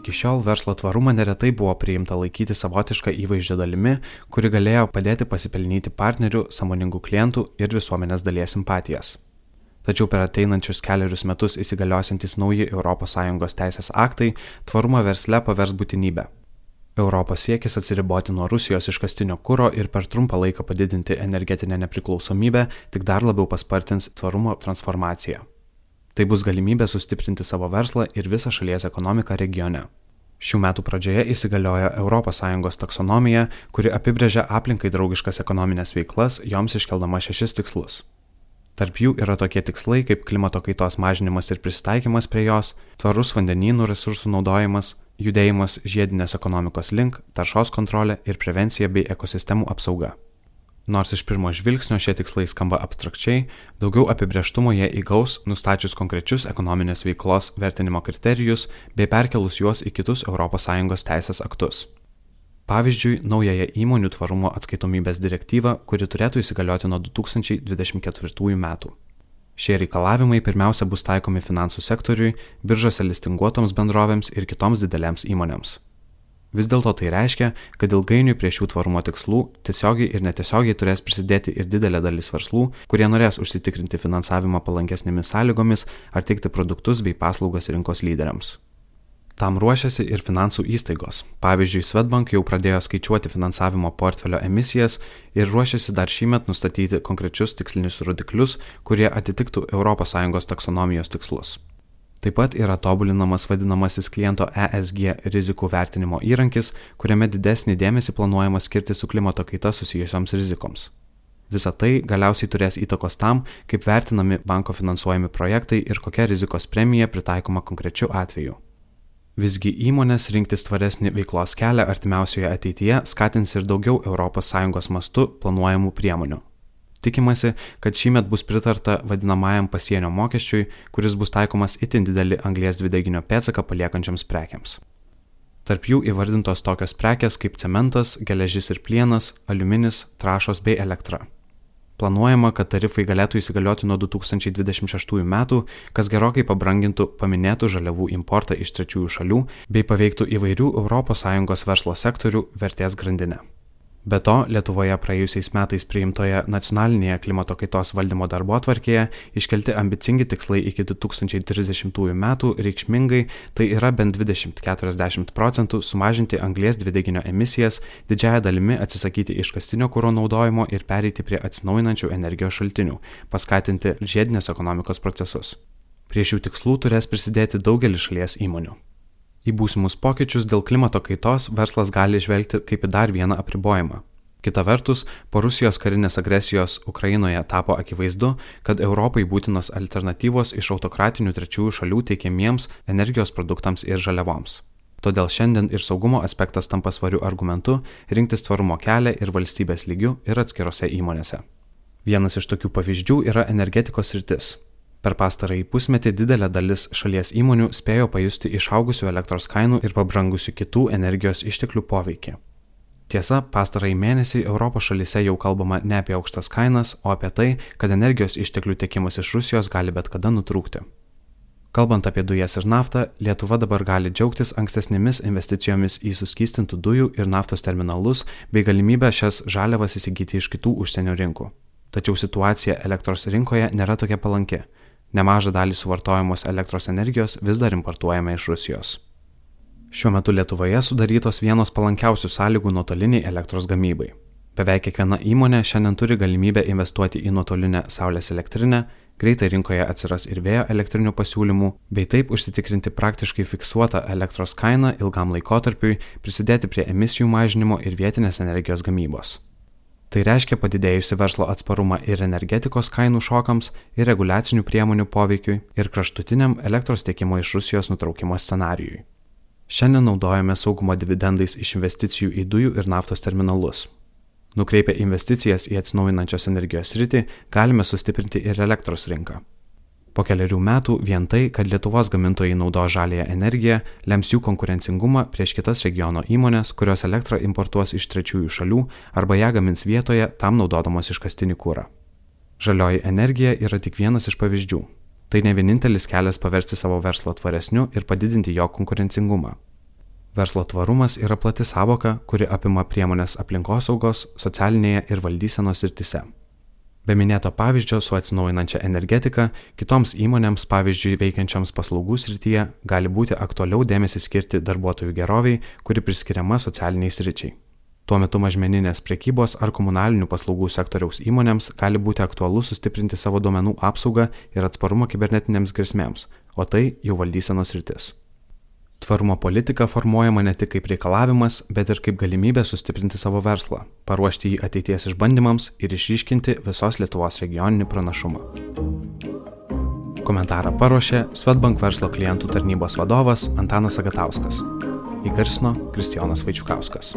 Iki šiol verslo tvarumą neretai buvo priimta laikyti savotišką įvaizdžio dalimi, kuri galėjo padėti pasipelnyti partnerių, samoningų klientų ir visuomenės dalies simpatijas. Tačiau per ateinančius keliarius metus įsigaliosiantys nauji ES teisės aktai tvarumą versle pavers būtinybę. Europos siekis atsiriboti nuo Rusijos iškastinio kūro ir per trumpą laiką padidinti energetinę nepriklausomybę tik dar labiau paspartins tvarumo transformaciją. Tai bus galimybė sustiprinti savo verslą ir visą šalies ekonomiką regione. Šių metų pradžioje įsigaliojo ES taksonomija, kuri apibrėžia aplinkai draugiškas ekonominės veiklas, joms iškeldama šešis tikslus. Tarp jų yra tokie tikslai kaip klimato kaitos mažinimas ir pristaikymas prie jos, tvarus vandenynų resursų naudojimas, judėjimas žiedinės ekonomikos link, taršos kontrolė ir prevencija bei ekosistemų apsauga. Nors iš pirmo žvilgsnio šie tikslai skamba abstrakčiai, daugiau apibrieštumo jie įgaus nustačius konkrečius ekonominės veiklos vertinimo kriterijus bei perkelus juos į kitus ES teisės aktus. Pavyzdžiui, naująją įmonių tvarumo atskaitomybės direktyvą, kuri turėtų įsigalioti nuo 2024 metų. Šie reikalavimai pirmiausia bus taikomi finansų sektoriui, biržose listinguotoms bendrovėms ir kitoms didelėms įmonėms. Vis dėlto tai reiškia, kad ilgainiui prie šių tvarumo tikslų tiesiogiai ir netiesiogiai turės prisidėti ir didelė dalis verslų, kurie norės užsitikrinti finansavimą palankesnėmis sąlygomis ar teikti produktus bei paslaugas rinkos lyderiams. Tam ruošiasi ir finansų įstaigos. Pavyzdžiui, Svetbank jau pradėjo skaičiuoti finansavimo portfelio emisijas ir ruošiasi dar šįmet nustatyti konkrečius tikslinius rodiklius, kurie atitiktų ES taksonomijos tikslus. Taip pat yra tobulinamas vadinamasis kliento ESG rizikų vertinimo įrankis, kuriame didesnį dėmesį planuojama skirti su klimato kaita susijusioms rizikoms. Visa tai galiausiai turės įtakos tam, kaip vertinami banko finansuojami projektai ir kokia rizikos premija pritaikoma konkrečiu atveju. Visgi įmonės rinktis tvaresnį veiklos kelią artimiausioje ateityje skatins ir daugiau ES mastu planuojamų priemonių. Tikimasi, kad šįmet bus pritarta vadinamajam pasienio mokesčiui, kuris bus taikomas itin didelį anglės dvideginio pėdsaką paliekančiams prekiams. Tarp jų įvardintos tokios prekės kaip cementas, geležis ir plienas, aliuminis, trašos bei elektra. Planuojama, kad tarifai galėtų įsigalioti nuo 2026 metų, kas gerokai pabrangintų paminėtų žaliavų importą iš trečiųjų šalių bei paveiktų įvairių ES verslo sektorių vertės grandinę. Be to, Lietuvoje praėjusiais metais priimtoje nacionalinėje klimato kaitos valdymo darbo atvarkėje iškelti ambicingi tikslai iki 2030 metų reikšmingai, tai yra bent 20-40 procentų sumažinti anglės dvideginio emisijas, didžiaja dalimi atsisakyti iškastinio kūro naudojimo ir pereiti prie atsinaujinančių energijos šaltinių, paskatinti žiedinės ekonomikos procesus. Prie šių tikslų turės prisidėti daugelis šalies įmonių. Į būsimus pokyčius dėl klimato kaitos verslas gali žvelgti kaip į dar vieną apribojimą. Kita vertus, po Rusijos karinės agresijos Ukrainoje tapo akivaizdu, kad Europai būtinos alternatyvos iš autokratinių trečiųjų šalių teikiamiems energijos produktams ir žaliavoms. Todėl šiandien ir saugumo aspektas tampa svariu argumentu rinktis tvarumo kelią ir valstybės lygių ir atskirose įmonėse. Vienas iš tokių pavyzdžių yra energetikos rytis. Per pastarąjį pusmetį didelė dalis šalies įmonių spėjo pajusti išaugusių elektros kainų ir pabrangusių kitų energijos išteklių poveikį. Tiesa, pastarąjį mėnesį Europos šalyse jau kalbama ne apie aukštas kainas, o apie tai, kad energijos išteklių tiekimas iš Rusijos gali bet kada nutrūkti. Kalbant apie dujas ir naftą, Lietuva dabar gali džiaugtis ankstesnėmis investicijomis į suskystintų dujų ir naftos terminalus bei galimybę šias žaliavas įsigyti iš kitų užsienio rinkų. Tačiau situacija elektros rinkoje nėra tokia palanki Nemažą dalį suvartojamos elektros energijos vis dar importuojame iš Rusijos. Šiuo metu Lietuvoje sudarytos vienos palankiausių sąlygų nuotoliniai elektros gamybai. Beveik kiekviena įmonė šiandien turi galimybę investuoti į nuotolinę saulės elektrinę, greitai rinkoje atsiras ir vėjo elektrinių pasiūlymų, bei taip užsitikrinti praktiškai fiksuotą elektros kainą ilgam laikotarpiui, prisidėti prie emisijų mažinimo ir vietinės energijos gamybos. Tai reiškia padidėjusi verslo atsparumą ir energetikos kainų šokams, ir reguliacinių priemonių poveikiui, ir kraštutiniam elektros tiekimo iš Rusijos nutraukimo scenarijui. Šiandien naudojame saugumo dividendais iš investicijų į dujų ir naftos terminalus. Nukreipę investicijas į atsinaujinančios energijos rytį, galime sustiprinti ir elektros rinką. Po keliarių metų vien tai, kad Lietuvos gamintojai naudo žalėją energiją, lems jų konkurencingumą prieš kitas regiono įmonės, kurios elektrą importuos iš trečiųjų šalių arba ją gamins vietoje, tam naudodamos iškastinį kūrą. Žalioji energija yra tik vienas iš pavyzdžių. Tai ne vienintelis kelias paversti savo verslą tvaresniu ir padidinti jo konkurencingumą. Verslo tvarumas yra plati savoka, kuri apima priemonės aplinkosaugos, socialinėje ir valdysenos rytise. Be minėto pavyzdžio su atsinaujinančia energetika, kitoms įmonėms, pavyzdžiui, veikiančioms paslaugų srityje, gali būti aktualiau dėmesį skirti darbuotojų geroviai, kuri priskiriama socialiniai sričiai. Tuo metu mažmeninės priekybos ar komunalinių paslaugų sektoriaus įmonėms gali būti aktualu sustiprinti savo duomenų apsaugą ir atsparumą kibernetinėms grėsmėms, o tai jau valdysenos rytis. Tvarumo politika formuojama ne tik kaip reikalavimas, bet ir kaip galimybė sustiprinti savo verslą, paruošti jį ateities išbandymams ir išryškinti visos Lietuvos regioninį pranašumą. Komentarą paruošė Svetbank verslo klientų tarnybos vadovas Antanas Agatauskas. Įgarsino Kristijonas Vaičiukauskas.